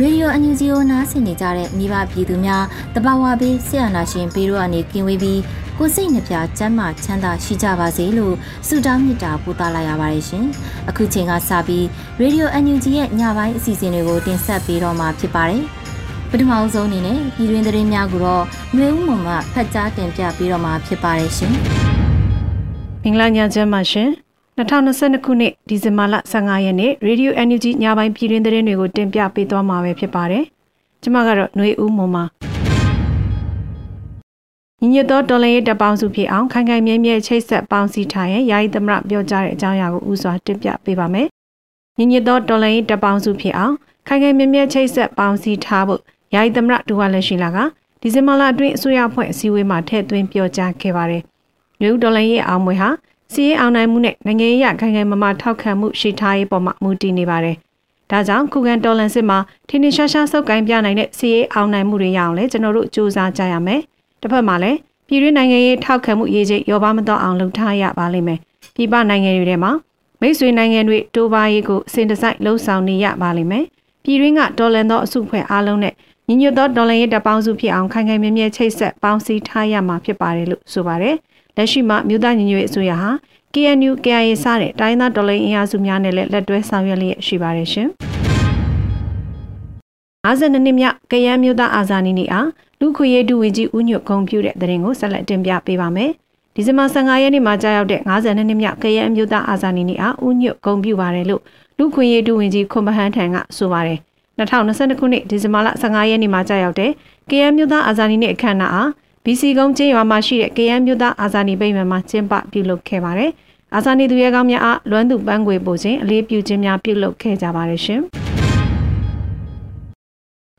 ရေဒီယိုအန်ယူဂျီကိုနားဆင်နေကြတဲ့မိဘပြည်သူများတဘာဝဘေးဆရာနာရှင်ဘေးတို့ကနေကင်းဝေးပြီးကိုစိတ်နှပြချမ်းသာချမ်းသာရှိကြပါစေလို့ဆုတောင်းမေတ္တာပို့သလာရပါတယ်ရှင်။အခုချိန်ကစပြီးရေဒီယိုအန်ယူဂျီရဲ့ညပိုင်းအစီအစဉ်တွေကိုတင်ဆက်ပေးတော့မှာဖြစ်ပါတယ်။ပထမဆုံးအနေနဲ့ပြည်တွင်းသတင်းများကိုတော့ຫນွေဦးမမဖတ်ကြားတင်ပြပေးတော့မှာဖြစ်ပါတယ်ရှင်။မင်္ဂလာညချမ်းပါရှင်။ 2022ခုနှစ်ဒီဇင်ဘာလ15ရက်နေ့ Radio NUG ညပိုင်းပြည်တွင်သတင်းတွေကိုတင်ပြပေးသွားမှာပဲဖြစ်ပါတယ်။ကျွန်မကတော့ຫນွေဦးမွန်ပါ။ညီညွတ်သောတော်လှန်ရေးတပ်ပေါင်းစုဖြစ်အောင်ခိုင်ခိုင်မြဲမြဲချိတ်ဆက်ပေါင်းစည်းထားရင်ယာယီသမရပြောကြားတဲ့အကြောင်းအရာကိုဥစွာတင်ပြပေးပါမယ်။ညီညွတ်သောတော်လှန်ရေးတပ်ပေါင်းစုဖြစ်အောင်ခိုင်ခိုင်မြဲမြဲချိတ်ဆက်ပေါင်းစည်းထားဖို့ယာယီသမရဒူဝါလက်ရှိလာကဒီဇင်ဘာလအတွင်းအစိုးရဖွဲ့အစည်းအဝေးမှာထည့်သွင်းပြောကြားခဲ့ပါတယ်။မြို့တော်လှန်ရေးအောင်မွေဟာ စီးရေးအောင်နိုင်မှုနဲ့နိုင်ငံရေးခိုင်ခိုင်မာမာထောက်ခံမှုရှိထားရေးပေါ်မှာမူတည်နေပါတယ်။ဒါကြောင့်ခုခံတော်လှန်စစ်မှာထင်းထင်းရှားရှားစုပ်ကိုင်းပြနိုင်တဲ့စီးရေးအောင်နိုင်မှုတွေရအောင်လဲကျွန်တော်တို့စူးစမ်းကြရမယ်။တစ်ဖက်မှာလည်းပြည်တွင်းနိုင်ငံရေးထောက်ခံမှုရေးချိတ်ရောပါမတော့အောင်လုပ်ထားရပါလိမ့်မယ်။ပြည်ပနိုင်ငံတွေထဲမှာမိတ်ဆွေနိုင်ငံတွေတိုးပါရေးကိုအစဉ်တစိုက်လှုံ့ဆော်နေရပါလိမ့်မယ်။ပြည်တွင်းကတော်လန်သောအစုဖွဲ့အားလုံးနဲ့ညီညွတ်သောတော်လှန်ရေးတပ်ပေါင်းစုဖြစ်အောင်ခိုင်ခိုင်မြဲမြဲချိတ်ဆက်ပေါင်းစည်းထားရမှာဖြစ်ပါတယ်လို့ဆိုပါတယ်။ လက်ရှိမှာမြို့သားညီညွတ်ရေးအစိုးရဟာ KNU KIA စတဲ့တိုင်းသားတော်လှန်အင်အားစုများနဲ့လည်းလက်တွဲဆောင်ရွက်လျက်ရှိပါတယ်ရှင်။52နှစ်မြောက်ကရန်မျိုးသားအာဇာနည်နေ့အားလူခွေရေးဒုဝန်ကြီးဦးညွတ်ဂုံပြုတဲ့တဲ့ရင်ကိုဆက်လက်တင်ပြပေးပါမယ်။ဒီဇင်ဘာ15ရက်နေ့မှာကြာရောက်တဲ့52နှစ်မြောက်ကရန်မျိုးသားအာဇာနည်နေ့အားဦးညွတ်ဂုံပြုပါတယ်လို့လူခွေရေးဒုဝန်ကြီးခွန်မဟန်းထံကဆိုပါတယ်။2022ခုနှစ်ဒီဇင်ဘာလ15ရက်နေ့မှာကြာရောက်တဲ့ကရန်မျိုးသားအာဇာနည်နေ့အခမ်းအနားအား BC ကုန်းကျေးရွာမှာရှိတဲ့ကရန်မျိုးသားအာဇာနည်ဗိမာန်မှာကျင်းပပြုလုပ်ခဲ့ပါတယ်။အာဇာနည်သူရဲကောင်းများအားလွမ်းသူပန်းခွေပို့ခြင်းအလေးပြုခြင်းများပြုလုပ်ခဲ့ကြပါတယ်ရှင်။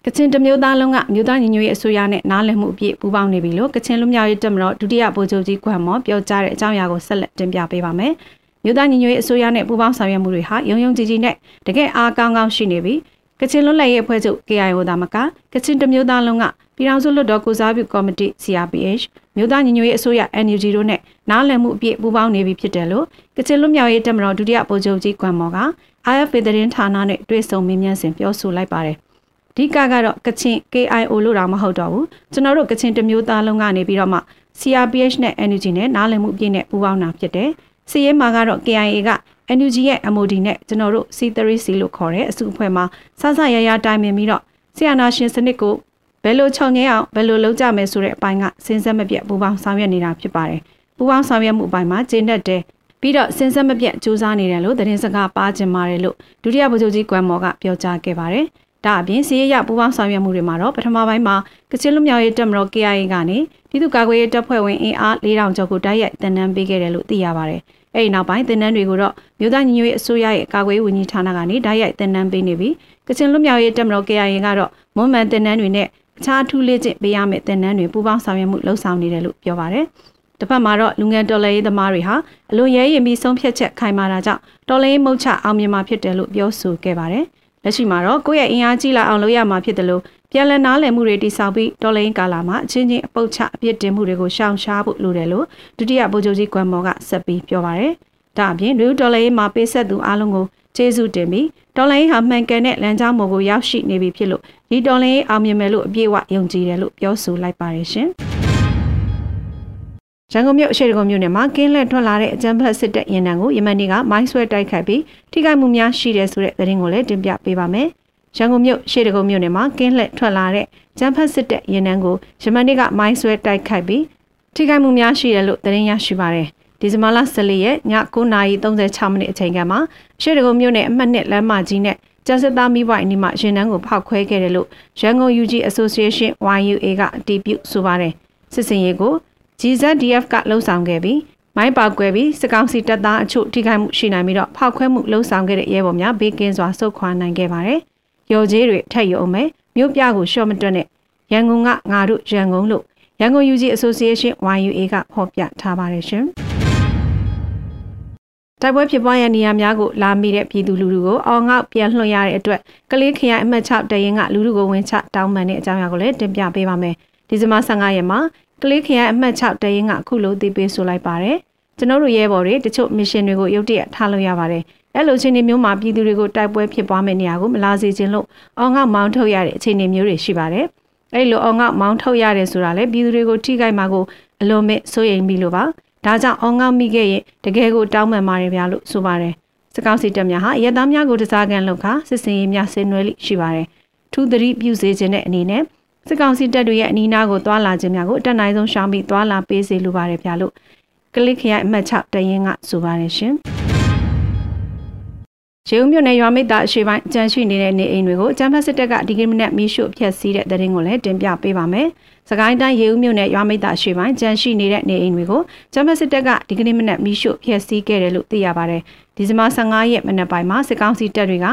ကချင်တမျိုးသားလုံးကမြို့သားညီညွတ်ရေးအစိုးရနဲ့နားလည်မှုအပြည့်ပူးပေါင်းနေပြီလို့ကချင်လူမျိုးရေးတက်မတော်ဒုတိယဗိုလ်ချုပ်ကြီးကွမ်မော်ပြောကြားတဲ့အကြောင်းအရာကိုဆက်လက်တင်ပြပေးပါမယ်။မြို့သားညီညွတ်ရေးအစိုးရနဲ့ပူးပေါင်းဆောင်ရွက်မှုတွေဟာရုံရုံကြည်ကြည်နဲ့တကယ်အားကောင်းကောင်းရှိနေပြီ။ကချင်လွတ်လပ်ရေးအဖွဲ့ချုပ် KIO ဒါမကကချင်တမျိုးသားလုံးက ပြည်ထောင်စုလွှတ်တော်ကိုစားပြုကော်မတီ CRPH မြို့သားညီညွတ်ရေးအစိုးရ NUG တို့နဲ့နားလည်မှုအပြည့်ပူးပေါင်းနေပြီဖြစ်တယ်လို့ကချင်လွတ်မြောက်ရေးတပ်မတော်ဒုတိယဗိုလ်ချုပ်ကြီးကွမ်မော်က IFA သတင်းဌာနနဲ့တွေ့ဆုံမေးမြန်းစဉ်ပြောဆိုလိုက်ပါတယ်။ဒီကကတော့ကချင် KIO လို့တော့မဟုတ်တော့ဘူးကျွန်တော်တို့ကချင်တမျိုးသားလုံးကနေပြီးတော့မှ CRPH နဲ့ NUG နဲ့နားလည်မှုအပြည့်နဲ့ပူးပေါင်းတာဖြစ်တယ်။စီရဲမှာကတော့ KIA က NUG ရဲ့ MOD နဲ့ကျွန်တော်တို့ C3C လို့ခေါ်တဲ့အစုအဖွဲ့မှာစဆရရတိုင်ပင်ပြီးတော့ဆီယနာရှင်စနစ်ကို ဘယ်လိုခြုံငဲအောင်ဘယ်လိုလုပ်ကြမယ်ဆိုတဲ့အပိုင်းကစဉ်ဆက်မပြတ်ပူပေါင်းဆောင်ရွက်နေတာဖြစ်ပါတယ်။ပူပေါင်းဆောင်ရွက်မှုအပိုင်းမှာကျင်းတတ်တယ်ပြီးတော့စဉ်ဆက်မပြတ်စူးစမ်းနေတယ်လို့သတင်းစကားပါကျင်ပါတယ်လို့ဒုတိယဗိုလ်ချုပ်ကြီးကွမ်မော်ကပြောကြားခဲ့ပါတယ်။ဒါအပြင်စီးရရပူပေါင်းဆောင်ရွက်မှုတွေမှာတော့ပထမပိုင်းမှာကချင်လူမျိုးရေးတပ်မတော် KIA ကနေပြည်သူ့ကာကွယ်ရေးတပ်ဖွဲ့ဝင်အင်အား4000ကျော်ကိုတိုက်ရိုက်တင်နန်းပေးခဲ့တယ်လို့သိရပါတယ်။အဲဒီနောက်ပိုင်းတင်နန်းတွေကိုတော့မြို့သားညီညွတ်ရေးအစိုးရရဲ့ကာကွယ်ရေးဝန်ကြီးဌာနကနေတိုက်ရိုက်တင်နန်းပေးနေပြီးကချင်လူမျိုးရေးတပ်မတော် KIA ကတော့မွန်မှန်တင်နန်းတွေနဲ့ အခြားထူးလေ့ကျင့်ပေးရမယ့်သင်တန်းတွေပူးပေါင်းဆောင်ရွက်မှုလှုပ်ဆောင်နေတယ်လို့ပြောပါတယ်။တစ်ဖက်မှာတော့လူငယ်တော်လှန်ရေးသမားတွေဟာအလွန်ရဲရင်ပြီးဆုံးဖြတ်ချက်ခိုင်မာတာကြောင့်တော်လှန်ရေးမုတ်ချအောင်မြင်မှာဖြစ်တယ်လို့ပြောဆိုခဲ့ပါတယ်။လက်ရှိမှာတော့ကိုယ့်ရဲ့အင်အားကြီးလာအောင်လုပ်ရမှာဖြစ်တယ်လို့ပြန်လည်နားလည်မှုတွေတိစောက်ပြီးတော်လှန်ရေးကာလမှာအချင်းချင်းအပုတ်ချအပြစ်တင်မှုတွေကိုရှောင်ရှားဖို့လိုတယ်လို့ဒုတိယဗိုလ်ချုပ်ကြီးကွမ်မော်ကဆက်ပြီးပြောပါတယ်။ဒါအပြင်လူတော်လှန်ရေးမှာပေးဆက်သူအားလုံးကို ကျေးဇူးတင်ပြီးတော်လိုင်းဟာမှန်ကန်တဲ့လမ်းကြောင်းပေါ်ကိုရောက်ရှိနေပြီဖြစ်လို့ဒီတော်လိုင်းအောင်မြင်မယ်လို့အပြည့်အဝယုံကြည်တယ်လို့ပြောဆိုလိုက်ပါတယ်ရှင်။ရန်ကုန်မြို့အရှိတကုံမြို့နယ်မှာကင်းလက်ထွက်လာတဲ့အကြမ်းဖက်စစ်တပ်ရင်နံကိုယမန်နေ့ကမိုင်းဆွဲတိုက်ခိုက်ပြီးထိခိုက်မှုများရှိတယ်ဆိုတဲ့သတင်းကိုလည်းတင်ပြပေးပါမယ်။ရန်ကုန်မြို့အရှိတကုံမြို့နယ်မှာကင်းလက်ထွက်လာတဲ့ကြမ်းဖက်စစ်တပ်ရင်နံကိုယမန်နေ့ကမိုင်းဆွဲတိုက်ခိုက်ပြီးထိခိုက်မှုများရှိတယ်လို့သတင်းရရှိပါတယ်။ ဒီဇင်ဘာလ14ရက်ည9:36မိနစ်အချိန်ကမှအရှိတကုံမြို့နယ်အမှတ်1လမ်းမကြီးနဲ့ကျန်းစစ်သားမိဘအနီးမှာရင်နှန်းကိုဖောက်ခွဲခဲ့တယ်လို့ရန်ကုန် UG Association YUA ကအတည်ပြုဆိုပါတယ်စစ်စင်ရေးကို GZDF ကလှုံ့ဆော်ခဲ့ပြီးမိုင်းပေါက်ကွဲပြီးစကောင်းစီတပ်သားအချို့ထိခိုက်မှုရှိနိုင်ပြီးတော့ဖောက်ခွဲမှုလှုံ့ဆော်ခဲ့တဲ့ရဲဘော်များဘေးကင်းစွာဆုတ်ခွာနိုင်ခဲ့ပါတယ်ရော်ကြီးတွေထက်ရုံမဲ့မြို့ပြကိုရှော့မတွက်နဲ့ရန်ကုန်ကငါတို့ရန်ကုန်လို့ရန်ကုန် UG Association YUA ကဖော်ပြထားပါတယ်ရှင် တိုက်ပွဲဖြစ်ပွားရနေရာများကိုလာမိတဲ့ပြည်သူလူထုကိုအောင်ငေါပြန်လွှတ်ရတဲ့အတွက်ကလေးခရိုင်အမှတ်6တရင်ကလူထုကိုဝင်ချတောင်းပန်တဲ့အကြောင်းအရာကိုလည်းတင်ပြပေးပါမယ်ဒီဇင်ဘာ15ရက်မှာကလေးခရိုင်အမှတ်6တရင်ကအခုလိုသိပေးဆိုလိုက်ပါတယ်ကျွန်တော်တို့ရဲဘော်တွေတချို့မစ်ရှင်တွေကိုရုတ်တရက်ထားလို့ရပါတယ်အဲ့လိုအခြေအနေမျိုးမှာပြည်သူတွေကိုတိုက်ပွဲဖြစ်ပွားမယ့်နေရာကိုမလာစေချင်လို့အောင်ငေါမောင်းထုတ်ရတဲ့အခြေအနေမျိုးတွေရှိပါတယ်အဲ့လိုအောင်ငေါမောင်းထုတ်ရတယ်ဆိုတာလေပြည်သူတွေကိုထိခိုက်မှာကိုအလွန်မဲ့စိုးရိမ်ပြီးလို့ပါ ဒါကြောင့်အောင်ငေါမိခဲ့ရင်တကယ်ကိုတောင်းပန်ပါတယ်ဗျာလို့ဆိုပါတယ်စကောက်စီတက်များဟာရဲသားများကိုတစားကန်လောက်ခါစစ်စင်ရေးများဆင်နွှဲလိရှိပါတယ်ထူးသတိပြုစေခြင်းတဲ့အနေနဲ့စစ်ကောင်စီတပ်တွေရဲ့အနီးနားကိုသွာလာခြင်းများကိုအတက်နိုင်ဆုံးရှောင်ပြီးသွာလာပေးစေလိုပါတယ်ဗျာလို့ကလစ်ခရိုင်အမှတ်6တရင်ကဆိုပါတယ်ရှင် ရေဦးမြို့နယ်ရွာမိတ်သားအရှိပိုင်းကြမ်းရှိနေတဲ့နေအိမ်တွေကိုကျမ်းဖတ်စစ်တပ်ကဒီကနေ့မနက်မီးရှို့ဖျက်ဆီးတဲ့တဲ့ရင်ကိုလည်းတင်ပြပေးပါမယ်။စကိုင်းတိုင်းရေဦးမြို့နယ်ရွာမိတ်သားအရှိပိုင်းကြမ်းရှိနေတဲ့နေအိမ်တွေကိုကျမ်းဖတ်စစ်တပ်ကဒီကနေ့မနက်မီးရှို့ဖျက်ဆီးခဲ့တယ်လို့သိရပါတယ်။ဒီဇင်ဘာ15ရက်မနက်ပိုင်းမှာစစ်ကောင်စီတပ်တွေက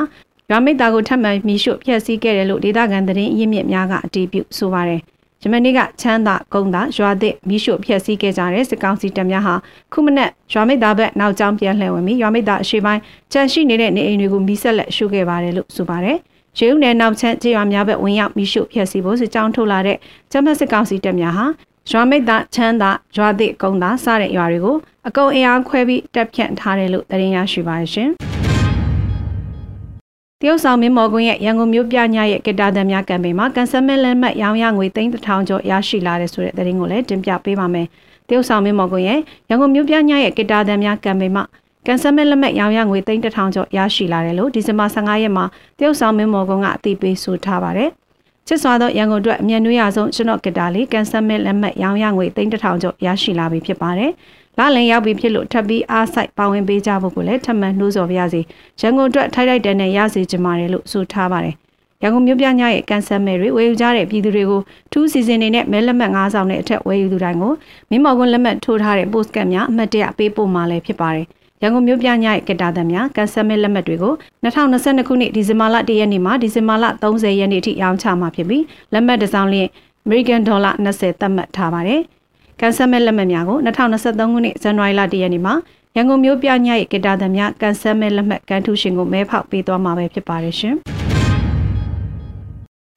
ရွာမိတ်သားကိုထပ်မံမီးရှို့ဖျက်ဆီးခဲ့တယ်လို့ဒေသခံသတင်းအရင်းမြစ်များကအတည်ပြုဆိုပါတယ်။ ယမနေ့ကချမ်းသာကုန်းသာရွာသစ်မိရှုဖျက်ဆီးခဲ့ကြတဲ့စစ်ကောင်စီတပ်များဟာခုမနက်ရွာမိတ်သားဘက်နောက်ကျောင်းပြန်လှည့်ဝင်ပြီးရွာမိတ်သားအရှိပိုင်းကြန့်ရှိနေတဲ့နေအိမ်တွေကိုမိဆက်လက်ရှုခဲ့ပါတယ်လို့ဆိုပါတယ်။ရေဦးနယ်နောက်ချမ်းကျေးရွာများဘက်ဝင်ရောက်မိရှုဖျက်ဆီးဖို့စစ်ကြောင်းထုတ်လာတဲ့ကျမတ်စစ်ကောင်စီတပ်များဟာရွာမိတ်သားချမ်းသာရွာသစ်ကုန်းသာစတဲ့ရွာတွေကိုအကုံအင်အားခွဲပြီးတပ်ဖြန့်ထားတယ်လို့သတင်းရရှိပါရှင်။ တရုတ်ဆောင်မင်းမော်ကွင်းရဲ့ရန်ကုန်မြို့ပြညရဲ့ကတာတံများကမ်ပိန်းမှာကန်ဆယ်မဲလက်မှတ်ရောင်းရငွေ3000ကျော်ရရှိလာတဲ့ဆိုတဲ့သတင်းကိုလည်းတင်ပြပေးပါမယ်။တရုတ်ဆောင်မင်းမော်ကွင်းရဲ့ရန်ကုန်မြို့ပြညရဲ့ကတာတံများကမ်ပိန်းမှာကန်ဆယ်မဲလက်မှတ်ရောင်းရငွေ3000ကျော်ရရှိလာတယ်လို့ဒီဇင်ဘာ15ရက်မှာတရုတ်ဆောင်မင်းမော်ကွန်းကအသိပေးဆိုထားပါတယ်။ ချစ်စွာသောရန်ကုန်အတွက်အမြန်နွေးရဆုံးကျွန်တော်ကတာလေးကန်ဆယ်မဲလက်မှတ်ရောင်းရငွေ3000ကျော်ရရှိလာပြီဖြစ်ပါတယ်။လာလင်ရောက်ပြီဖြစ်လို့ထပ်ပြီးအားဆိုင်ပါဝင်ပေးကြဖို့ကိုလည်းထပ်မံနှိုးဆော်ပါရစေရန်ကုန်အတွက်ထိုက်ထိုက်တန်တန်ရစေချင်ပါတယ်လို့ဆိုထားပါတယ်ရန်ကုန်မြို့ပြညရဲ့ကန်ဆယ်မဲတွေဝယ်ယူကြတဲ့ပြည်သူတွေကိုထူးစီစဉ်နေနဲ့မဲလက်မှတ်9ဆောင်နဲ့အထက်ဝယ်ယူသူတိုင်းကိုမင်းမော်ကွန်းလက်မှတ်ထိုးထားတဲ့ post ကတ်များအမှတ်တရပေးပို့မှာလည်းဖြစ်ပါတယ် ရန်ကုန်မြို့ပြညရဲ့ကတာသံများကန်ဆယ်မဲလက်မှတ်တွေကို2022ခုနှစ်ဒီဇင်ဘာလ1ရက်နေ့မှဒီဇင်ဘာလ30ရက်နေ့အထိရောင်းချမှာဖြစ်ပြီးလက်မှတ်တစ်စောင်လျင် American Dollar 20သတ်မှတ်ထားပါတယ်။ကန်ဆယ်မဲ့လက်မှတ်များကို2023ခုနှစ်ဇန်နဝါရီလ1ရက်နေ့မှာရန်ကုန်မြို့ပြညရဲ့ကေတာသံများကန်ဆယ်မဲ့လက်မှတ်ကန်ထူရှင်ကိုမဲဖောက်ပေးသွားမှာပဲဖြစ်ပါတယ်ရှင်။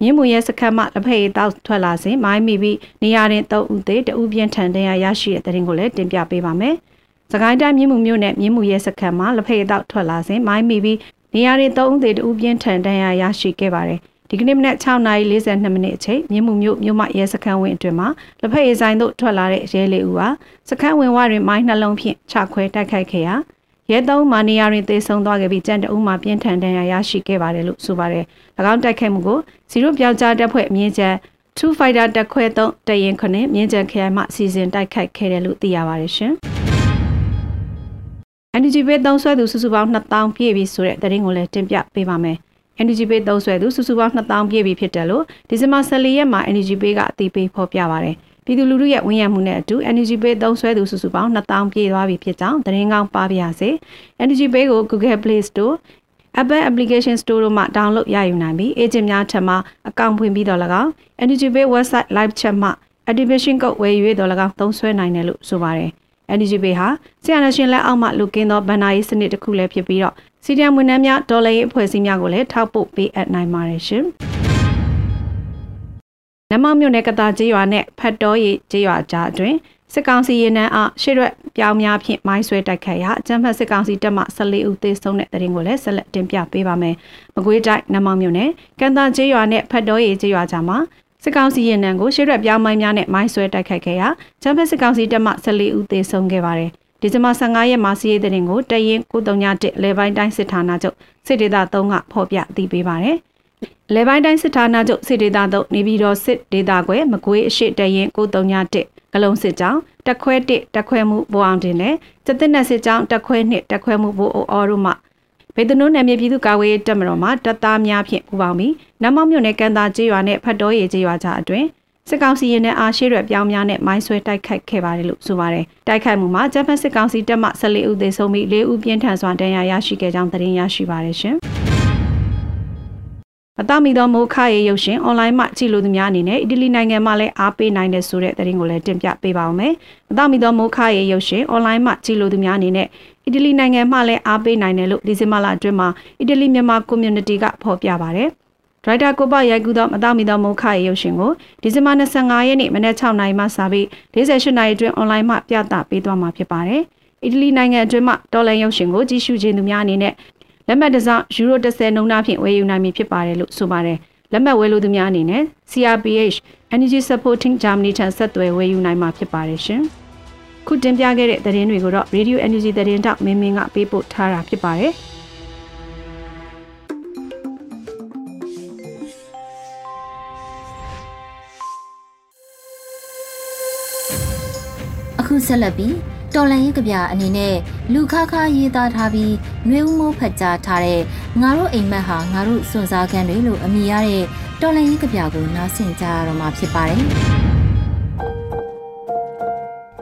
မြင်းမူရဲ့စခန်းမှလက်ဖက်ရည်တောက်ထွက်လာစဉ်မိုင်းမိပြီးနေရာတွင်၃ဦးသေးတဦးပြင်းထန်တဲ့ရရှိတဲ့တဲ့ရင်ကိုလည်းတင်ပြပေးပါမယ်။ စကိုင်းတိုင်းမြင်းမူမြို့နယ်မြင်းမူရဲ့စခန်းမှလက်ဖက်ရည်တောက်ထွက်လာစဉ်မိုင်းမိပြီးနေရာတွင်၃ဦးသေးတဦးပြင်းထန်တဲ့ရရှိခဲ့ပါတယ်။ဒီကနေ့မနက်6:42မိနစ်အချိန်မြင်းမှုမြို့မြို့မရဲစခန်းဝင်းအတွင်မှာလက်ဖက်ရည်ဆိုင်သို့ထွက်လာတဲ့ရဲလေးဦးဟာစခန်းဝင်ဝတွင်မိုင်းနှလုံးဖြင့်ချခွဲတိုက်ခိုက်ခဲ့ရာရဲသုံးမာနေယာတွင်သေဆုံးသွားခဲ့ပြီးကြံတအုံးမှာပြင်းထန်ဒဏ်ရာရရှိခဲ့ပါတယ်လို့ဆိုပါတယ်။၎င်းတိုက်ခိုက်မှုကိုစီရိုပြောက်ကြားတပ်ဖွဲ့အမြင့်ကျန်2 fighter တက်ခွဲ3တရင်ခုနှစ်မြင်းကျန်ခရိုင်မှစီစဉ်တိုက်ခိုက်ခဲ့တယ်လို့သိရပါတယ်ရှင်။ NGB သုံးဆွဲသူစုစုပေါင်း2000ပြည့်ပြီဆိုတဲ့သတင်းကိုလည်းတင်ပြပေးပါမယ်။ Energy Pay သုံးစွဲသူစုစုပေါင်း2000ပြည့်ပြီဖြစ်တယ်လို့ဒီဇင်ဘာ14ရက်မှာ Energy Pay ကအသိပေးဖော်ပြပါရတယ်။ပြည်သူလူထုရဲ့ဝန်ရမှုနဲ့အတူ Energy Pay သုံးစွဲသူစုစုပေါင်း2000ပြည့်သွားပြီဖြစ်ကြောင်းသတင်းကောင်းပါပြရစေ။ Energy Pay ကို Google Play Store Apple Application Store တို့မှာ download ရယူနိုင်ပြီး agent များထံမှအကောင့်ဖွင့်ပြီးတော့၎င်း Energy Pay website live chat မှ activation code ဝယ်ယူရတော့၎င်းသုံးစွဲနိုင်တယ်လို့ဆိုပါတယ်။ NGB ဟာဆီယနာရှင်လက်အောက်မှလူကင်းသောဗန်နာရေးစနစ်တစ်ခုလည်းဖြစ်ပြီးတော့စီဒီယမ်ဝန်ထမ်းများဒေါ်လာရေးအဖွဲ့အစည်းများကိုလည်းထောက်ပို့ပေးအပ်နိုင်ပါတယ်ရှင်။နမောင်မြို့နယ်ကတာကျေးရွာနဲ့ဖတ်တော်ရီကျေးရွာကြားအတွင်းစစ်ကောင်စီရင်နှန်းအရှေ့ရွက်ပြောင်းများဖြင့်မိုင်းဆွဲတိုက်ခိုက်ရာအကြမ်းဖက်စစ်ကောင်စီတပ်မှ14ဦးသေဆုံးတဲ့တဲ့ရင်ကိုလည်းဆက်လက်တင်ပြပေးပါမယ်။မကွေးတိုင်းနမောင်မြို့နယ်ကန်တာကျေးရွာနဲ့ဖတ်တော်ရီကျေးရွာကြားမှာ စစ်ကောင်စီရင်နံကိုရှေ့ရက်ပြောင်းမိုင်းများနဲ့မိုင်းဆွဲတိုက်ခိုက်ခဲ့ရာချမ်ပစစ်ကောင်စီတပ်မှ14ဦးသေဆုံးခဲ့ပါတယ်။ဒီဇင်ဘာ15ရက်မှာစီးရဲတဲ့ရင်ကိုတရင်931လေပိုင်းတိုင်းစစ်ဌာနချုပ်စစ်ဒေသ3ကဖော်ပြအသိပေးပါတယ်။လေပိုင်းတိုင်းစစ်ဌာနချုပ်စစ်ဒေသ3နေပြည်တော်စစ်ဒေသကွယ်မကွေးအရှိတရင်931ကလုံးစစ်ကြောင်းတက်ခွဲ1တက်ခွဲမှုဘိုးအောင်တင်နဲ့စက်တင်နက်စစ်ကြောင်းတက်ခွဲ2တက်ခွဲမှုဘိုးအော်တို့မှ ဘေဒနုနယ်မြေပြည်သူ့ကာကွယ်ရေးတပ်မတော်မှတပ်သားများဖြင့်ပူးပေါင်းပြီးနမောက်မြို့နယ်ကန်တာကျေးရွာနဲ့ဖတ်တော်ရည်ကျေးရွာကြားအတွင်စစ်ကောင်စီရင်နဲ့အားရှိရွက်ပြောင်းများနဲ့မိုင်းဆွဲတိုက်ခိုက်ခဲ့ပါတယ်လို့ဆိုပါတယ်။တိုက်ခိုက်မှုမှာဂျပန်စစ်ကောင်စီတပ်မှ14ဦးသေဆုံးပြီး4ဦးပြင်းထန်စွာဒဏ်ရာရရှိခဲ့ကြောင်းသတင်းရရှိပါတယ်ရှင်။ အတမီသောမိုးခရေရုပ်ရှင်အွန်လိုင်းမှာကြည့်လို့သူများအနေနဲ့အီတလီနိုင်ငံမှာလည်းအားပေးနိုင်တဲ့ဆိုတဲ့သတင်းကိုလည်းတင်ပြပေးပါောင်းမယ်။အတမီသောမိုးခရေရုပ်ရှင်အွန်လိုင်းမှာကြည့်လို့သူများအနေနဲ့အီတလီနိုင်ငံမှလည်းအားပေးနိုင်တယ်လို့ဒီဇင်ဘာလအတွင်းမှာအီတလီမြန်မာ community ကဖော်ပြပါတယ်။ဒရိုက်တာကိုပရိုက်ကူသောအတမီသောမိုးခရေရုပ်ရှင်ကိုဒီဇင်ဘာ25ရက်နေ့မနက်6နာရီမှစပြီး48နာရီအတွင်းအွန်လိုင်းမှာပြသပေးသွားမှာဖြစ်ပါတယ်။အီတလီနိုင်ငံအတွင်းမှာတော်လန်ရုပ်ရှင်ကိုကြည့်ရှုခြင်းသူများအနေနဲ့ လက်မှတ်တစ်စောင်းယူရို30နှုန်းသားဖြင့်ဝယ်ယူနိုင်မည်ဖြစ်ပါတယ်လို့ဆိုပါတယ်လက်မှတ်ဝယ်လို့သူများအနေနဲ့ CRPH Energy Supporting Germany ထံဆက်သွယ်ဝယ်ယူနိုင်မှာဖြစ်ပါတယ်ရှင်ခုတင်ပြခဲ့တဲ့သတင်းတွေကိုတော့ Radio Energy သတင်းတောက်မင်းမင်းကပေးပို့ထားတာဖြစ်ပါတယ်အခုဆက်လက်ပြီး တော်လန်ရေးကဗျာအနေနဲ့လူခါခါရေးသားထားပြီးနှွေဦးမိုးဖတ်ကြားထားတဲ့ငါတို့အိမ်မက်ဟာငါတို့စွန့်စားခန်းတွေလို့အမည်ရတဲ့တော်လန်ရေးကဗျာကိုနားဆင်ကြရတော့မှာဖြစ်ပါတယ်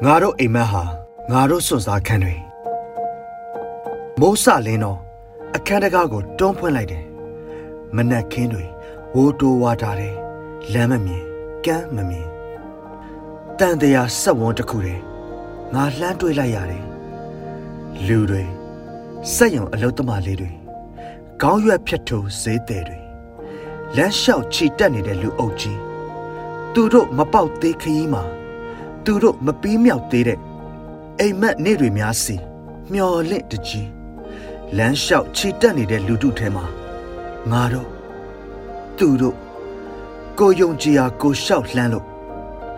ငါတို့အိမ်မက်ဟာငါတို့စွန့်စားခန်းတွေမိုးစလင်းတော့အခန်းတကားကိုတွန်းဖွင့်လိုက်တယ်မနက်ခင်းတွေဝိုးတိုးဝါထားတယ်လမ်းမမြင်ကမ်းမမြင်တန်တရာဆက်ဝန်းတစ်ခုတည်း ငါလှမ်းတွေးလိုက်ရတယ်လူတွေစက်ရုံအလုတ်သမားလေးတွေခေါင်းရွက်ဖြတ်ထိုးဈေးတယ်တွေလမ်းလျှောက်ခြိတက်နေတဲ့လူအုပ်ကြီးသူတို့မပေါက်သေးခရီးမှာသူတို့မပြီးမြောက်သေးတဲ့အိမ်မက်နေ့တွေများစီမျော်လင့်တကြီးလမ်းလျှောက်ခြိတက်နေတဲ့လူတို့ထဲမှာငါတို့သူတို့ကိုယုံကြည်ရာကိုလျှောက်လှမ်းလို့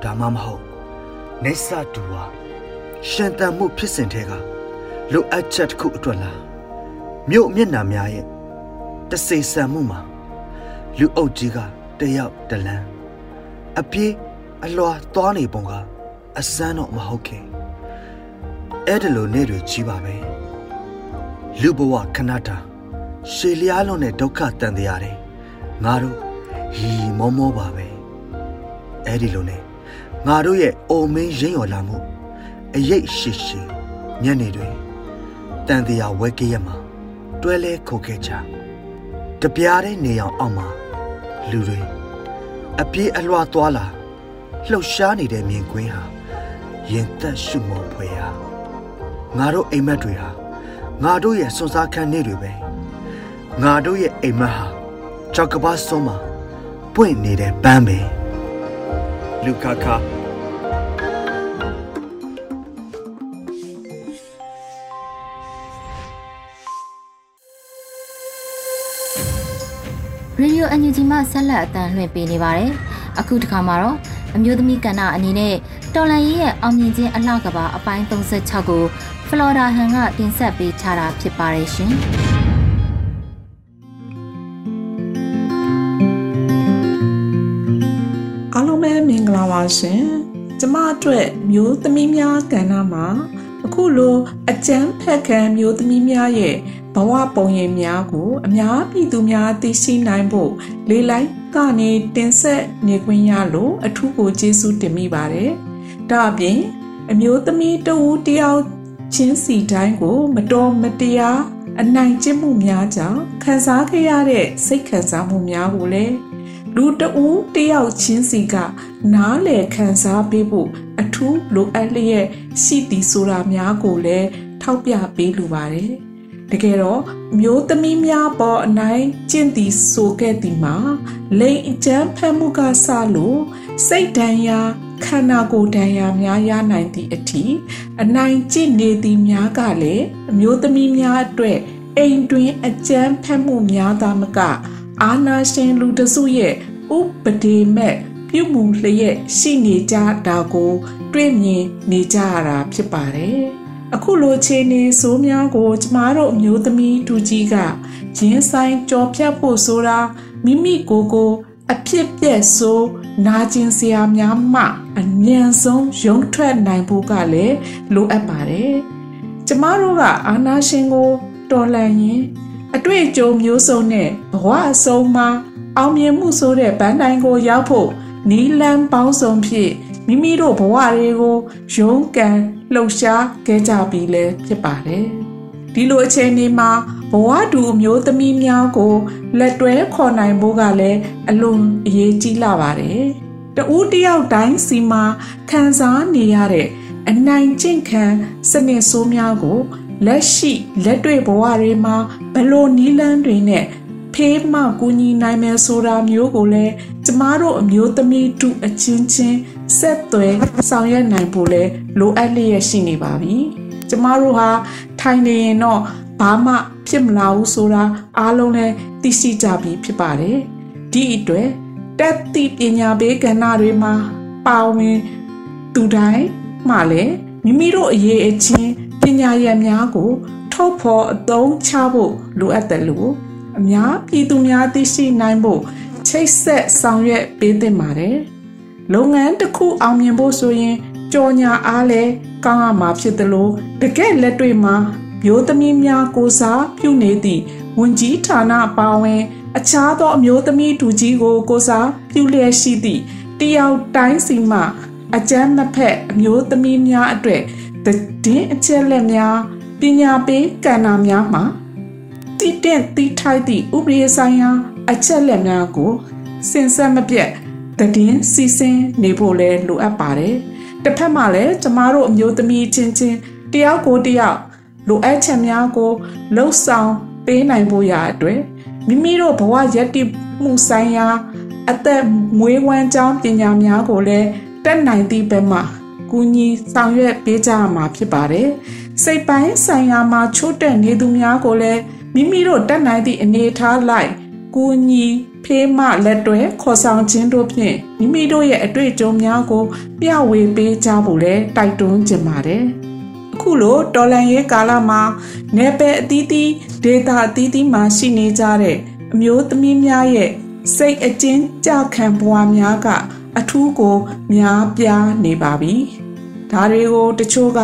ဒါမှမဟုတ်နေဆာတူဟာ ရှင်တန်မှုဖြစ်စဉ်ထဲကလိုအပ်ချက်တစ်ခုအတွက်လားမြို့မျက်နှာများရဲ့တစေဆန်မှုမှာလူအုပ်ကြီးကတယောက်တလန်းအပြေးအလွာသွားနေပုံကအစမ်းတော့မဟုတ်ခင်အဲ့ဒါလိုနေ့တွေကြီးပါပဲလူဘဝခဏတာရှေလျားလုံးနဲ့ဒုက္ခတန်တရားတယ်ငါတို့ဟီမောမောပါပဲအဲ့ဒီလိုနဲ့ငါတို့ရဲ့အိုမင်းရင်ရော်လာမှု အရိပ်ရှိရှိညနေတွင်တန်တရားဝဲကရမှာတွဲလဲခုတ်ခဲ့ကြတပြားတဲ့နေအောင်အောက်မှာလူတွေအပြေးအလွှာသွားလာလှုပ်ရှားနေတဲ့မြင်ကွင်းဟာရင်သက်ရှုမောဖွယ်ဟာငါတို့အိမ်မက်တွေဟာငါတို့ရဲ့စွန်စားခန်းနေတွေပဲငါတို့ရဲ့အိမ်မက်ဟာကြောက်ကပါစုံးမှာပွင့်နေတဲ့ပန်းပဲလူခါခါ အန်ယူဂျီမှဆက်လက်အတန်းလွှင့်ပေးနေပါတယ်။အခုတစ်ခါမှာတော့အမျိုးသမီးကဏ္ဍအနေနဲ့တော်လန်ရေးရဲ့အောင်မြင်ခြင်းအလှကပါအပိုင်း36ကိုဖလော်ဒါဟန်ကတင်ဆက်ပေးထားတာဖြစ်ပါတယ်ရှင်။အားလုံးပဲမင်္ဂလာပါရှင်။ကျမအတွက်မျိုးသမီးများကဏ္ဍမှာအခုလိုအကျန်းဖက်ခံမျိုးသမီးများရဲ့ ဘဝပုံရိပ်များကိုအများပြည်သူများသိရှိနိုင်ဖို့လေးလိုက်ကနေတင်ဆက်နေခွင့်ရလို့အထူးကိုကျေးဇူးတင်မိပါတယ်။ဒါအပြင်အမျိုးသမီးတဦးတယောက်ချင်းစီတိုင်းကို မတော်မတရားအနိုင်ကျင့်မှုများကြောင့်ခံစားခဲ့ရတဲ့စိတ်ခံစားမှုများကိုလည်းလူတဦးတယောက်ချင်းစီက နားလည်ခံစားပေးဖို့အထူးလိုအပ်လျက်ရှိသည်ဆိုတာများကိုလည်းထောက်ပြပေးလိုပါတယ်။ တကယ်တော့မျိုးသမီးများပေါ်အနိုင်ကျင့်သည်ဆိုခဲ့သည်မှာလိန်အကျန်းဖက်မှုကစလို့စိတ်ဒဏ်ရာခန္ဓာကိုယ်ဒဏ်ရာများရနိုင်သည့်အထိအနိုင်ကျင့်နေသည်များကလည်းအမျိုးသမီးများအတွက်အိမ်တွင်အကျန်းဖက်မှုများသာမက အာနာရှင်လူတစုရဲ့ဥပဒေမဲ့ပြပြုမှုလျက်ရှိနေကြတာကို တွေ့မြင်နေကြရတာဖြစ်ပါတယ်။ အခုလိုခြေနေဆိုးများကိုကျမတို့အမျိုးသမီးတူကြီးကရင်းဆိုင်ကြော်ဖြတ်ဖို့ဆိုတာမိမိကိုယ်ကိုအဖြစ်ပြက်ဆိုးနာကျင်စရာများမှအမြန်ဆုံးရုံထွက်နိုင်ဖို့ကလည်းလိုအပ်ပါတယ်။ကျမတို့ကအာနာရှင်ကိုတော်လှန်ရင်အတွေ့အကြုံမျိုးစုံနဲ့ဘဝအဆုံးမှာအောင်မြင်မှုဆိုတဲ့ဗန်းတိုင်ကိုရောက်ဖို့နီလန်းပေါင်းစုံဖြင့် မိမိတို့ဘဝတွေကိုရုန်းကန်လှုပ်ရှားခဲ့ကြပြီလဲဖြစ်ပါတယ်။ဒီလိုအခြေအနေမှာဘဝတူအမျိုးသမီးများကိုလက်တွဲခေါ်နိုင်ဖို့ကလည်းအလွန်အရေးကြီးလာပါတယ်။တဦးတယောက်တိုင်းစီမှာခံစားနေရတဲ့အနိုင်ကျင့်ခံစနစ်ဆိုးများကိုလက်ရှိလက်တွေ့ဘဝတွေမှာဘလို့နီးလန်းတွေနဲ့ဖေးမှကူညီနိုင်မယ်ဆိုတာမျိုးကိုလည်းကျ မတို့အမျိုးသမီးတူအချင်းချင်းဆက်သွယ်ဆောင်ရွက်နိုင်ဖို့လဲလိုအပ်လျက်ရှိနေပါပြီ။ကျမတို့ဟာထိုင်နေရင်တော့ဘာမှဖြစ်မလာဘူးဆိုတာအားလုံးလည်းသိရှိကြပြီဖြစ်ပါတယ်။ဒီအတွက်တက်သည့်ပညာပေးကဏ္ဍတွေမှာပါဝင်သူတိုင်းမှလည်းမိမိတို့အရေးအချင်းပညာရည်များကိုထုတ်ဖော်အသုံးချဖို့လိုအပ်တယ်လို့အများပြည်သူများသိရှိနိုင်ဖို့ ချိတ်ဆက်ဆောင်ရွက်ပေးသင့်ပါတယ်။လုပ်ငန်းတစ်ခုအောင်မြင်ဖို့ဆိုရင်ကြော်ညာအားလဲကောင်းရမှာဖြစ်တယ်လို့တကယ်လက်တွေ့မှာမျိုးသမီးများကိုစားပြုနေသည့်ဝန်ကြီးဌာနအပါအဝင်အခြားသောအမျိုးသမီးတူကြီးကိုကိုစားပြုလျက်ရှိသည့်တယောက်တိုင်းစီမှအကျမ်းမဖက်အမျိုးသမီးများအတွက်တည်င်းအချက်လက်များပညာပေးကဏ္ဍများမှာတည်တဲ့တည်ထိုက်သည့်ဥပဒေဆိုင်ရာ အချက်လက်များကိုစင်ဆက်မပြတ်တည်င်းစီစဉ်နေဖို့လဲလိုအပ်ပါတယ်တစ်ဖက်မှာလည်းကျမတို့အမျိုးသမီးချင်းချင်းတယောက်ကိုတယောက်လိုအပ်ချက်များကိုလှုပ်ဆောင်ပေးနိုင်ဖို့ရာအတွက်မိမိတို့ဘဝရည်တည်မှုဆိုင်ရာ အသက်မွေးဝမ်းကြောင်းပညာများကိုလည်းတက်နိုင်သည့်ဘက်မှာကူညီဆောင်ရွက်ပေးကြရမှာဖြစ်ပါတယ်။စိတ်ပိုင်းဆိုင်ရာမှာချိုးတက်နေသူများကိုလည်းမိမိတို့တက်နိုင်သည့်အနေအထားလိုက် ကူညီဖေးမလက်တွဲခေါ်ဆောင်ခြင်းတို့ဖြင့်မိမိတို့ရဲ့အတွေ့အကြုံများကို မျှဝေပေးကြဖို့လည်းတိုက်တွန်းချင်ပါတယ်။အခုလိုတော်လန်ရေးကာလမှာနယ်ပယ်အသီးသီးဒေတာအသီးသီးမှာရှိနေကြတဲ့အမျိုးသမီးများရဲ့စိတ်အကျဉ်းကြခံဘဝများကအထူးကိုများပြားနေပါပြီ။ဒါတွေကိုတချို့က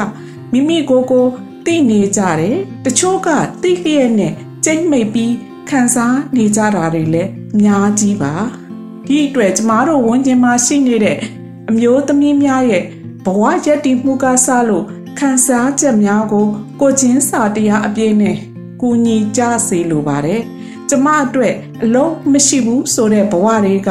မိမိကိုယ်ကိုသိနေကြတယ်။တချို့ကသိလျက်နဲ့ကြိတ်မိတ်ပြီး ခံစားနေကြတာတွေလည်းအများကြီးပါ။ဒီအတွက်ကျမတို့ဝန်ကျင်မှာရှိနေတဲ့အမျိုးသမီးများရဲ့ဘဝရည်တည်မှုကစလို့ခံစားချက်များကို ကိုချင်းစာတရားအပြည့်နဲ့ကူညီကြစေလိုပါတယ်။ကျမအတွက်အလုံးမရှိဘူးဆိုတဲ့ဘဝတွေက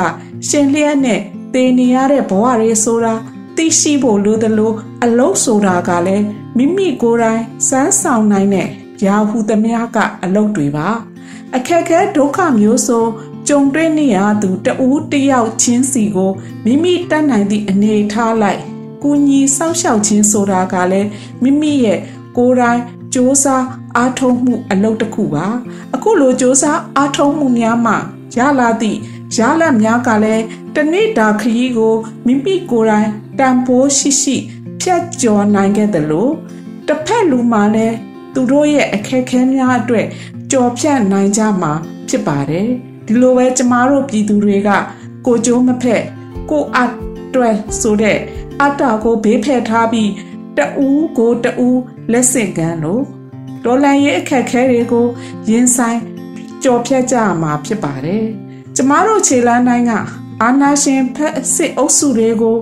ရှင်လျက်နဲ့တည်နေရတဲ့ဘဝတွေဆိုတာသိရှိဖို့လိုသလိုအလုံးဆိုတာကလည်းမိမိကိုယ်တိုင်စမ်းဆောင်နိုင်တဲ့ရာဟုသမျှကအလုံးတွေပါ အခက်ခဲဒုက္ခမျိုးစုံကြုံတွေ့နေရသူတဦးတယောက်ချင်းစီကိုမိမိတတ်နိုင်သည့်အနေထားလိုက်ကူညီစောင့်ရှောက်ခြင်းဆိုတာကလည်းမိမိရဲ့ကိုယ်တိုင်စ조사အားထုတ်မှုအလုပ်တစ်ခုပါအခုလိုစ조사အားထုတ်မှုများမှရလာသည့်ရလတ်များကလည်းတနေ့တာခရီးကိုမိမိကိုယ်တိုင်တန်ဖိုးရှိရှိဖြတ်ကျော်နိုင်ခဲ့သလိုတစ်ဖက်လူမှလည်း သူတို့ရဲ့အခက်ခဲများအတွက်ကြော်ဖြတ်နိုင်ကြမှာဖြစ်ပါတယ်ဒီလိုပဲကျမတို့ပြည်သူတွေက ကိုကြိုးမဖက်ကိုအတွဲဆိုတဲ့အတ္တကိုဘေးဖယ်ထားပြီးတူးကိုတူးလက်ဆင့်ကမ်းလို့ဒေါ်လာရဲ့အခက်ခဲတွေကိုရင်ဆိုင်ကြော်ဖြတ်ကြရမှာဖြစ်ပါတယ်ကျမတို့ခြေလမ်းတိုင်းကအာနာရှင်ဖက်စစ်အုပ်စုတွေကို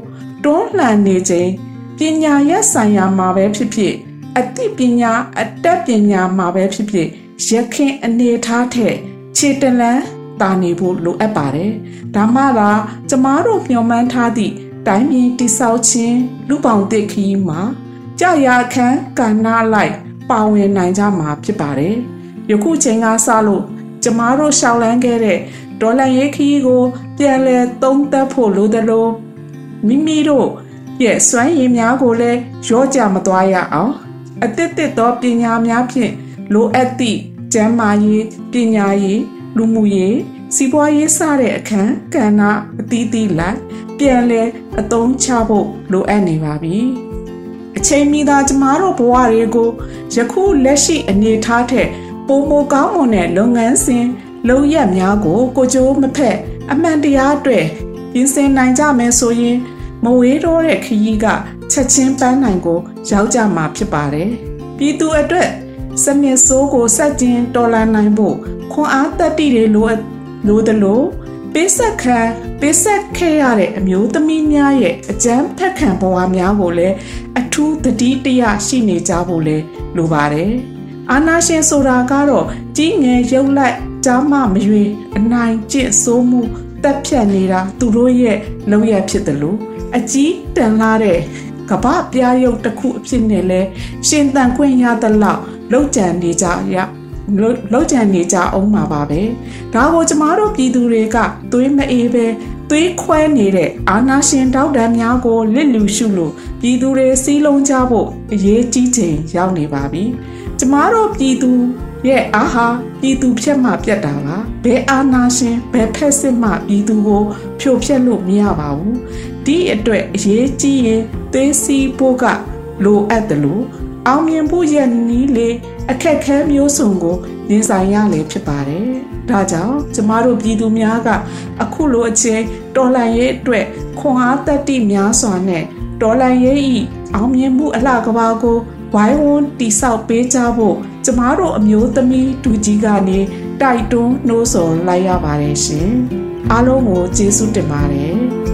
တွန်းလှန်နေခြင်းပညာရက်ဆိုင်ရာမှာပဲဖြစ်ဖြစ် အသိပညာအတတ်ပညာမှာပဲဖြစ်ဖြစ်ရခင်အနေထားထက်ခြေတလန်းတာနေဖို့လိုအပ်ပါတယ်။ဒါမှသာကျမတို့မျှော်မှန်းထားသည့်တိုင်းပြည်တိဆောက်ခြင်းလူပေါင်းတစ်ခီးမှာကြာရခန်းကဏ္ဍလိုက်ပါဝင်နိုင်ကြမှာဖြစ်ပါတယ်။ယခုချိန်ကစလို့ကျမတို့ရှောက်လန်းခဲ့တဲ့ဒေါ်လာရေးခီးကို ပြန်လဲသုံးသပ်ဖို့လိုတယ်လို့မိမိတို့ရဲ့စွမ်းရည်များကိုလည်းရောကြမသွားရအောင် အသစ်သစ်သောပညာများဖြင့်လိုအပ်သည့်ကျန်းမာရေးပညာရေးလူမှုရေးစီးပွားရေးစတဲ့အခန်းကဏ္ဍအသီးသီးလိုက်ပြန်လဲအသုံးချဖို့လိုအပ်နေပါပြီအချိန်မီသာကျမတို့ဘဝတွေကိုယခုလက်ရှိအနေအထားထက်ပိုမိုကောင်းမွန်တဲ့လုပ်ငန်းစဉ်လုပ်ရက်များကို ကိုကြိုးမဖက် အမှန်တရားအတွက်ပြင်ဆင်နိုင်ကြမယ်ဆိုရင် မဝေးတော့တဲ့ခရီးကချက်ချင်းပန်းနိုင်ကိုရောက်ကြမှာဖြစ်ပါတယ်ပြည်သူအတွက်စနစ်ဆိုးကိုစက်ကျင်တော်လှန်နိုင်ဖို့ခွန်အားတက်တည်တွေလိုလိုသလိုပေးဆက်ခံပေးဆက်ခဲ့ရတဲ့အမျိုးသမီးများရဲ့အကြမ်းဖက်ခံဘဝများကိုလည်းအထူးတတိတရရှိနေကြဖို့လည်းလိုပါတယ်။အာနာရှင်ဆိုတာကတော့ကြီးငယ်ရုပ်လိုက်ကြားမမရွေအနိုင်ကျင့်ဆိုးမှုတက်ဖြတ်နေတာသူတို့ရဲ့လုံရဖြစ်တယ်လို့ အကြီးတန်လာတဲ့ကပပြားရုပ်တစ်ခုအဖြစ်နဲ့လဲရှင်တန်ခွင့်ရသလောက်လောက်ကြံနေကြရလောက်ကြံနေကြအောင်မှာပါပဲဒါကိုကျမတို့ပြည်သူတွေကသွေးမအေးပဲသွေးခွဲနေတဲ့အာနာရှင်တောက်တန်းများကိုလစ်လူရှုလို့ပြည်သူတွေစီးလုံးကြဖို့အရေးကြီးချိန်ရောက်နေပါပြီကျမတို့ပြည်သူရဲ့အာဟာပြည်သူဖြတ်မှပြတ်တာပါဘယ်အာနာရှင်ဘယ်ဖက်စစ်မှပြည်သူကိုဖြိုဖျက်လို့မရပါဘူးဒီအတွက်အရေးကြီးရင်သွေးစီးဖို့ကလိုအပ်တယ်လို့အောင်မြင်ဖို့ရဲ့နီးလေအခက်ခဲမျိုးစုံကိုရင်ဆိုင်ရလေဖြစ်ပါတယ်။ဒါကြောင့်ကျမတို့ပြည်သူများကအခုလိုအချိန်တော်လှန်ရေးအတွက်ခွန်အားတက်တိများစွာနဲ့တော်လှန်ရေးဤအောင်မြင်မှုအလှကဘာကိုဝိုင်းဝန်းတိဆောက်ပေးကြဖို့ကျမတို့အမျိုးသမီးတူကြီးကနေတိုက်တွန်းနှိုးဆော်လိုက်ရပါတယ်ရှင်။အားလုံးကိုကျေးဇူးတင်ပါတယ်။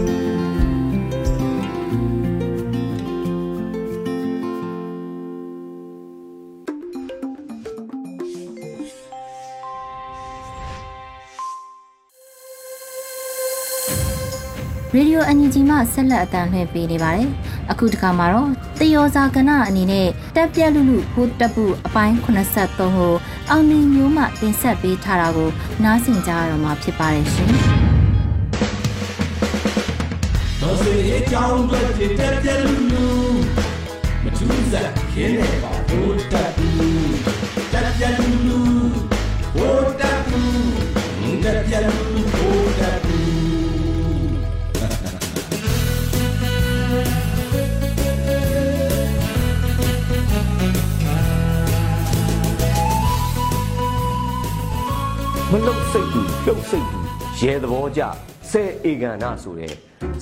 Radio NUG မှဆက်လက်အတန်းလှည့်ပေးနေပါတယ်။အခုတခါမှာတော့တယောဇာကဏအနေနဲ့တက်ပြက်လူလူဖိုးတက်ပုအပိုင်း83ကိုအောင်မြင်မျိုးမှတင်ဆက်ပေးထားတာကိုနားဆင်ကြရတော့မှာဖြစ်ပါတယ်ရှင်။တော်စေအကြောင်းတွေတက်ပြက်လူလူမထူးစားခင်းနေပါဖိုးတက်ပုတက်ပြက်လူ မလုတ်စိတ်သူလှုပ်စိတ်သူရဲသဘောကြဆဲဧကန်နာဆိုတဲ့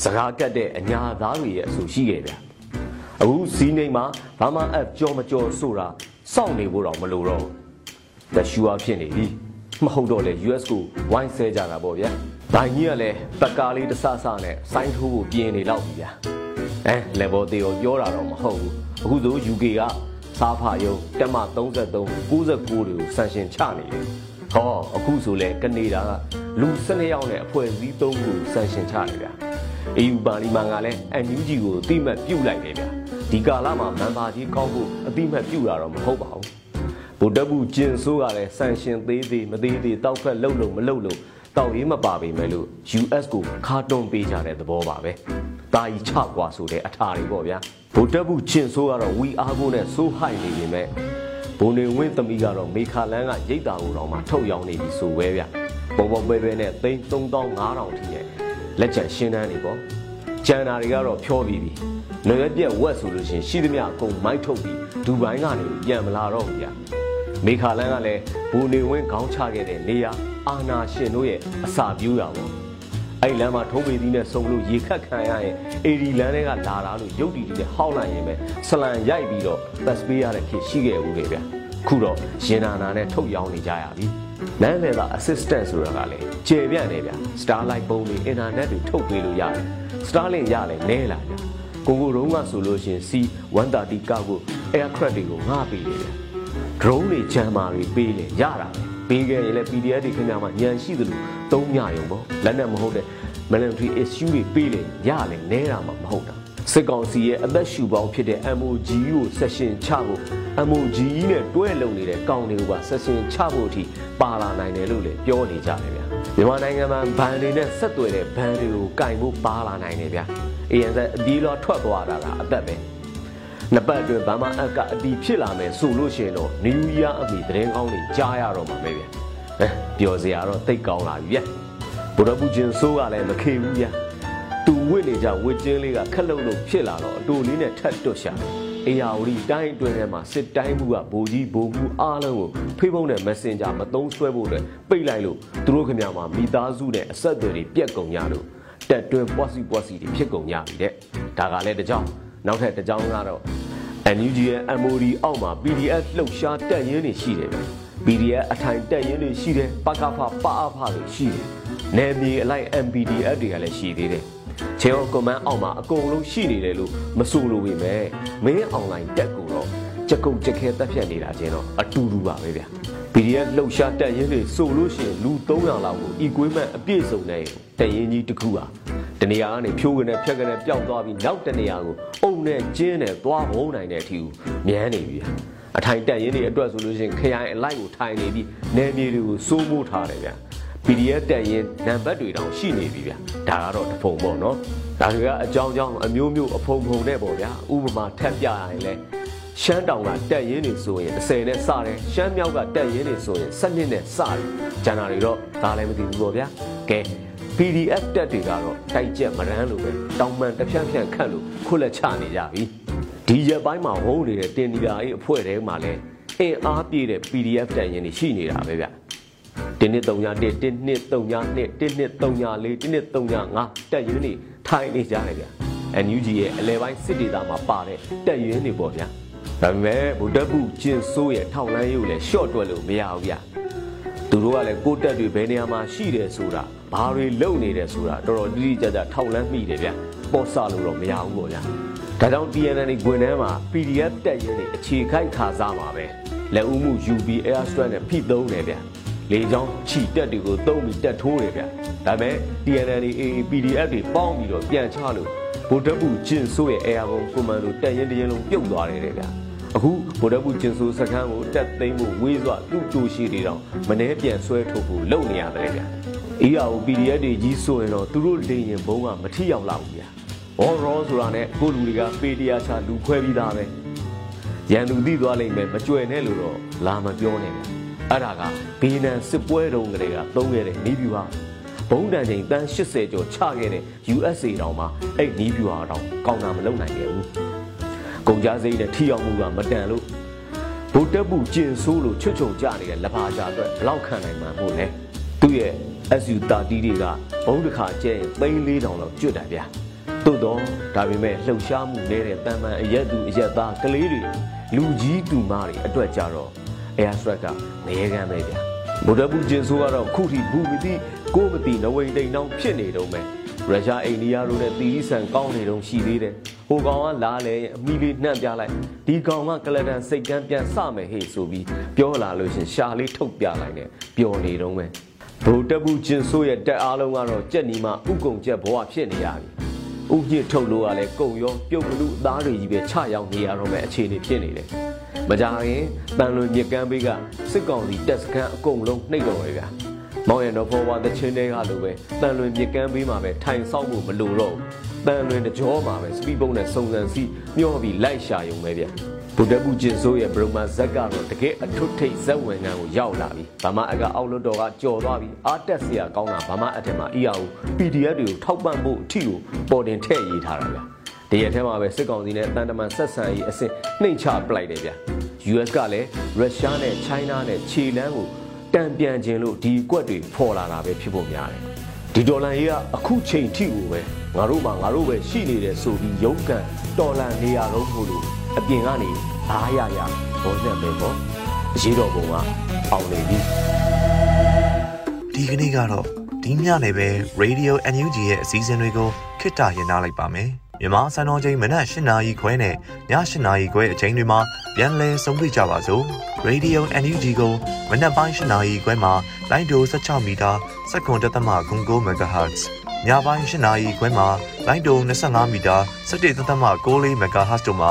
စကားကတ်တဲ့အညာသားတွေရဲ့အဆိုရှိခဲ့ဗျအခုစီးနေမှာဘာမှအပ်ကြောမကြောဆိုတာစောင့်နေဖို့တော့မလိုတော့တရှူအားဖြစ်နေပြီမဟုတ်တော့လေ US ကိုဝိုင်းဆဲကြတာပေါ့ဗျာ။ဒါကြီးကလည်းတကားလေးတဆဆနဲ့စိုင်းထိုးဖို့ပြင်းနေတော့ပြီဗျာ။အဲ level တေကိုပြောတာတော့မဟုတ်ဘူး။အခုဆို UK ကစားဖယုံတက်မ33 69တွေကိုဆန်ရှင်ချနေတယ်။ ဟောအခုဆိုလဲကနေဒါကလူ12ယောက်နဲ့အဖွဲ့အစည်း3ခုဆန်ရှင်ချနေဗျာ။ EU ပါလီမန်ကလည်း NUG ကိုအတိမတ်ပြုတ်လိုက်တယ်ဗျာ။ဒီကာလမှာမန်ပါကြီးကောင်းဖို့အတိမတ်ပြုတ်တာတော့မဟုတ်ပါဘူး။ဗိုလ်တပ်ဘူးကျင်ဆိုးကလည်းဆန်ရှင်သေးသေးမသေးသေးတောက်ဖက်လှုပ်လို့မလှုပ်လို့တောက်ရေးမပါပေမဲ့လို့ US ကိုခါတွန်းပေးကြတဲ့သဘောပါပဲ။တာကြီးချကွာဆိုတဲ့အထာတွေပေါ့ဗျာ။ဗိုလ်တပ်ဘူးကျင်ဆိုးကတော့ဝီအားကိုနဲ့စိုးဟိုက်နေပေမဲ့ ဘုံနေဝင်းသမီးကတော့မေခါလန်းကရိတ်တာကိုတော့မှထုတ်ရောင်းနေပြီဆိုပဲဗျ။ပုံပုံပဲပဲနဲ့သိန်း3500ထိရဲ့လက်ချက်ရှင်းတန်းနေပေါ့။ကျန်တာတွေကတော့ဖြောပြီးပြီ။လွယ်ပြက်ဝက်ဆိုလို့ရှိရင်ရှိသမျှအကုန်မိုက်ထုတ်ပြီးဒူဘိုင်းကနေပြန်မလာတော့ဘူးဗျ။မေခါလန်းကလည်းဘူနေဝင်းခေါင်းချခဲ့တဲ့နေရာအာနာရှင်တို့ရဲ့အစာပြူးရပေါ့ အဲ့လမ်းမှာထုံးပေသီးနဲ့စုံလို့ရေခတ်ခံရရင်အေဒီလမ်းတွေကလာတာလို့ရုပ်တီတီနဲ့ဟောက်လိုက်ရင်ပဲဆလန်ရိုက်ပြီးတော့ပတ်စပေးရတဲ့ခေတ်ရှိခဲ့ဘူးလေဗျခုတော့ရင်နာနာနဲ့ထုတ်ရောင်းနေကြရပြီလမ်းလေသာ assistant ဆိုတာကလည်းကျေပြန့်နေဗျ Starlight ပုံတွေ internet တွေထုတ်ပေးလို့ရတယ် Starlink ရလဲနဲလာဗျကိုကိုတုံးကဆိုလို့ရှင် C130 ကောက်ကို aircraft တွေကိုငှပေးတယ်ဗျ drone တွေဂျမ်မာတွေပေးလေရတာပဲ ပေးခဲ့ရင်လည်း PDF တွေခင်ဗျာမှာညံရှိသလိုသုံးညရုံပေါ့လက်နဲ့မဟုတ်တဲ့ military issue တွေပေးလေရလေနဲတာမှမဟုတ်တာစစ်ကောင်စီရဲ့အသက်ရှူပေါင်းဖြစ်တဲ့ MOG ကိုဆက်ရှင်ချဖို့ MOG နဲ့တွဲလုံနေတဲ့ကောင်တွေကိုပါဆက်ရှင်ချဖို့အထိပါလာနိုင်တယ်လို့လည်းပြောနေကြတယ်ဗျာမြန်မာနိုင်ငံမှာဘန်တွေနဲ့ဆက်သွယ်တဲ့ဘန်တွေကိုကင်ဖို့ပါလာနိုင်တယ်ဗျာ ANZ အဒီလောထွက်သွားတာကအသက်ပဲ နှစ်ပတ်အတွင်းဘာမှအကအတီဖြစ်လာမယ်ဆိုလို့ရှိရင်တော့ New Year အမိသတင်းကောင်းတွေကြားရတော့မှာပဲဗျအဲပျော်စရာတော့သိတ်ကောင်းလာပြီဗျဗုဒ္ဓဘုချင်းစိုးကလည်းမခေဘူးဗျသူဝစ်နေကြဝစ်ချင်းလေးကခက်လုံလို့ဖြစ်လာတော့အတူလေးနဲ့ထတ်တွတ်ရှာအေယာဝတီတိုင်းအတွင်းထဲမှာစစ်တိုင်းမှုကဗိုလ်ကြီးဗိုလ်မှုအားလုံးကိုဖေးဖုံးတဲ့ Messenger မသုံးဆွဲဖို့အတွက်ပိတ်လိုက်လို့သူတို့ခင်ဗျာမှာမိသားစုနဲ့အဆက်အသွယ်တွေပြက်ကုန်ကြလို့တက်တွဲပွားစီပွားစီတွေဖြစ်ကုန်ကြပြီတဲ့ဒါကလည်းတကြောင် နောက်ထပ်တကြောင်ကတော့ NUG ရဲ့ MOD အောက်မှာ PDF လှုပ်ရှားတက်ရင်းတွေရှိတယ်ဗျ PDF အထိုင်တက်ရင်းတွေရှိတယ်ပကဖပအဖတွေရှိတယ်နယ်မြေအလိုက် MPDF တွေကလည်းရှိသေးတယ်ချေယောကွန်မန်းအောက်မှာအကုန်လုံးရှိနေတယ်လို့မဆိုလိုပေမဲ့မင်းအွန်လိုင်းတက်ကိုတော့ကြက်ကုတ်ကြက်ခဲတက်ဖြတ်နေတာချင်းတော့အတူတူပါပဲဗျ PDF လှုပ်ရှားတက်ရင်းတွေဆိုလို့ရှိရင်လူ300လောက်ကို equipment အပြည့်စုံနဲ့တက်ရင်းကြီးတစ်ခုဟာ တနေရာကနေဖြိုးကနေဖြက်ကနေပျောက်သွားပြီးနောက်တနေရာကိုအုံနဲ့ကျင်းနဲ့သွားဘုံနိုင်တဲ့အထိကိုမြန်းနေပြီအထိုင်တက်ရင်းတွေအတွက်ဆိုလို့ရှိရင်ခရိုင်အလိုက်ကိုထိုင်နေပြီးနယ်မြေတွေကိုစိုးမိုးထားတယ်ဗျာ PDF တက်ရင်နံပါတ်တွေတောင်ရှိနေပြီဗျာဒါကတော့တဖုံပေါ့နော်ဒါတွေကအကြောင်းကြောင်းအမျိုးမျိုးအဖုံဖုံနဲ့ပေါ့ဗျာဥပမာထပ်ပြရရင်လဲရှမ်းတောင်ကတက်ရင်နေဆိုရင်30နဲ့စတယ်ရှမ်းမြောက်ကတက်ရင်နေဆိုရင်7နှစ်နဲ့စတယ်ကျန်တာတွေတော့ဒါလည်းမသိဘူးပေါ့ဗျာကဲ PDF တက်တွေကတော့တိုက်ကြက်မရမ်းလို့ပဲတောင်ပန်တစ်ဖြန့်ဖြန့်ခတ်လို့ခွလက်ချနေကြပြီဒီရက်ပိုင်းမှာဝုန်းနေတဲ့တင်ဒီလာရေးအဖွဲ့ထဲမှာလဲအင်အားပြည့်တဲ့ PDF တက်ရင်တွေရှိနေတာပဲဗျတင်းနှစ်3ည1တင်းနှစ်3ည2တင်းနှစ်3ည4တင်းနှစ်3ည5တက်ရင်တွေထိုင်နေကြတယ်ဗျ NUG ရဲ့အလဲပိုင်းစစ်ဒေသမှာပါတဲ့တက်ရင်တွေပေါ့ဗျာဒါပေမဲ့ဗုဒ္ဓဘုကျင်ဆိုးရဲ့ထောက်လန်းရေးကိုလည်းရှော့တွက်လို့မရဘူးဗျသူတို့ကလည်းကိုတက်တွေဘယ်နေရာမှာရှိတယ်ဆိုတာ ဘာတွေလုပ်နေတယ်ဆိုတာတော်တော်တိတိကျကျထောက်လန်းမိတယ်ဗျပေါ်ဆလို့တော့မရဘူးပေါ့ဗျာဒါကြောင့် TNN ဂွင်ထဲမှာ PDF တက်ရင်တွေအခြေခိုက်ခါစားမှာပဲလက်ဦးမှု UB Air Strike နဲ့ဖိသုံးတယ်ဗျလေချောင်းချီတက်တွေကိုသုံးပြီးတက်ထိုးတယ်ဗျဒါပေမဲ့ TNN AA PDF တွေပေါင်းပြီးတော့ပြန်ချလို့ဗိုလ်တပ်ဘူးကျင်ဆိုးရဲ့ Airborne Commando တက်ရင်တရင်လုံးပြုတ်သွားတယ်ဗျအခုဗိုလ်တပ်ဘူးကျင်ဆိုးစခန်းကိုတက်သိမ်းဖို့ဝေးစွာသူ့တူရှိတွေတောင်မနှဲပြန်ဆွဲထုတ်ဖို့လုပ်နေရတယ်ဗျ EAO PDF တွေကြီးဆိုရင်တော့သူတို့လေရင်ဘုံကမထိရောက်လောက်ဘူးဗျာ။ဘောရောဆိုတာနဲ့ကိုလူတွေကပေတရားချလူခွဲပြီးသားပဲ။ရန်သူသိသွားလိမ့်မယ်မကြွယ်နဲ့လို့တော့လာမပြောနဲ့ဗျ။အဲ့ဒါကဘေးနန်စစ်ပွဲတုန်းကလေးကသုံးခဲ့တဲ့နီးပြူဟာဘုံတန်ချိန်တန်း80ကျော်ချခဲ့တဲ့ USA တောင်မှအဲ့နီးပြူဟာတော့ကောင်းတာမလုပ်နိုင်ခဲ့ဘူး။ကုန်ကြစိမ့်နဲ့ထိရောက်မှုကမတန်လို့ဗိုလ်တပ်ဘူးကျင်ဆိုးလို့ချွတ်ချုံကြနေတဲ့လက်ပါကြအတွက်ဘလောက်ခံနိုင်မှာမို့လဲ။သူ့ရဲ့ SU30 တွေကဘုံတစ်ခါကျဲရင်သိန်း၄တောင်လောက်ကျွတ်တယ်ဗျာသို့တော့ဒါပေမဲ့လှုပ်ရှားမှုနေတဲ့တန်မှန်အရက်သူအရက်သားကလေးတွေလူကြီးသူမတွေအတွက်ကြတော့ Air Strike ကနေရကမ်းပဲဗျာဗုဒ္ဓဘူးကျင်ဆိုးကတော့ခုထိဘူးမသိကိုမသိနဝိန်တိန်တောင်ဖြစ်နေတော့မယ်ရုရှားအိန္ဒိယတို့နဲ့တီရီဆန်ကောင်းနေတော့ရှိသေးတယ်ဟိုကောင်ကလာလေအမီလေးနှံ့ပြလိုက်ဒီကောင်ကကလဒန်စိတ်ကန်းပြန်စမယ်ဟေ့ဆိုပြီးပြောလာလို့ရှင်ရှာလေးထုတ်ပြလိုက်တယ်ပျော်နေတော့မယ် ဗိုလ်တပ်ဘူးကျင်ဆိုးရဲ့တက်အားလုံးကတော့ကြက်နီမှာဥကုံကျက်ဘဝဖြစ်နေရပြီ။ဥညစ်ထုတ်လို့ကလည်းကုံရောပြုတ်ကလူအသားတွေကြီးပဲချရောက်နေရတော့မဲ့အခြေအနေဖြစ်နေတယ်။မကြခင်တန်လွင်မြကမ်းဘေးကစစ်ကောင်စီတပ်စခန်းအကုန်လုံးနှိပ်တော်ရဗျာ။မောင်ရတော်ဖော်ဝါတချင်းတွေကလိုပဲတန်လွင်မြကမ်းဘေးမှာပဲထိုင်ဆောင်မှုမလိုတော့ဘူး။တန်လွင်တကြောမှာပဲစပီပုံနဲ့စုံစံစီမျောပြီးလိုက်ရှာရုံပဲဗျာ။ ဗုဒ္ဓဘုကျင်ဆိုးရဲ့ဘရုမာဇက်ကတော့တကယ်အထွတ်ထိပ်ဇက်ဝင်ငံကိုရောက်လာပြီဗမာအကအောက်လွတ်တော်ကကြော်သွားပြီအားတက်စရာကောင်းတာဗမာအထက်မှာ EAO PDF တွေကိုထောက်ပံ့ဖို့အထီကိုပေါ်တင်ထည့်ရေးထားတာဗျတရက်ထဲမှာပဲစစ်ကောင်စီနဲ့တန်တမန်ဆက်ဆံရေးအဆင့်နှိမ်ချပလိုက်တယ်ဗျ US ကလည်းရုရှားနဲ့ China နဲ့ခြေလန်းကိုတံပြန်ခြင်းလို့ဒီကွက်တွေဖော်လာတာပဲဖြစ်ဖို့များတယ်ဒီဒေါ်လာရေးကအခုချိန်ထိကိုပဲငါတို့မှငါတို့ပဲရှိနေတယ်ဆိုပြီးရုန်းကန်တော်လန်နေရတော့မို့လို့ အပြင်ကနေအားရရဘောနဲ့ပဲပေါ့အရေးတော်ပုံကအောင်နေပြီဒီကနေ့ကတော့ဒီညနေပဲ Radio NUG ရဲ့အစည်းအဝေးကိုခਿੱတရနာလိုက်ပါမယ်မြန်မာစံတော်ချိန်မနက်၈နာရီခွဲနဲ့ည၈နာရီခွဲအချိန်တွေမှာပြန်လည်ဆုံးဖြတ်ကြပါစို့ Radio NUG ကိုမနက်ပိုင်း၈နာရီခွဲမှာလိုင်းဒို16မီတာစက္ကန့်တသမ9 MHz ညပိုင်း၈နာရီခွဲမှာလိုင်းဒို25မီတာ17တသမ6 MHz တို့မှာ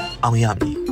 အောင်ရမည်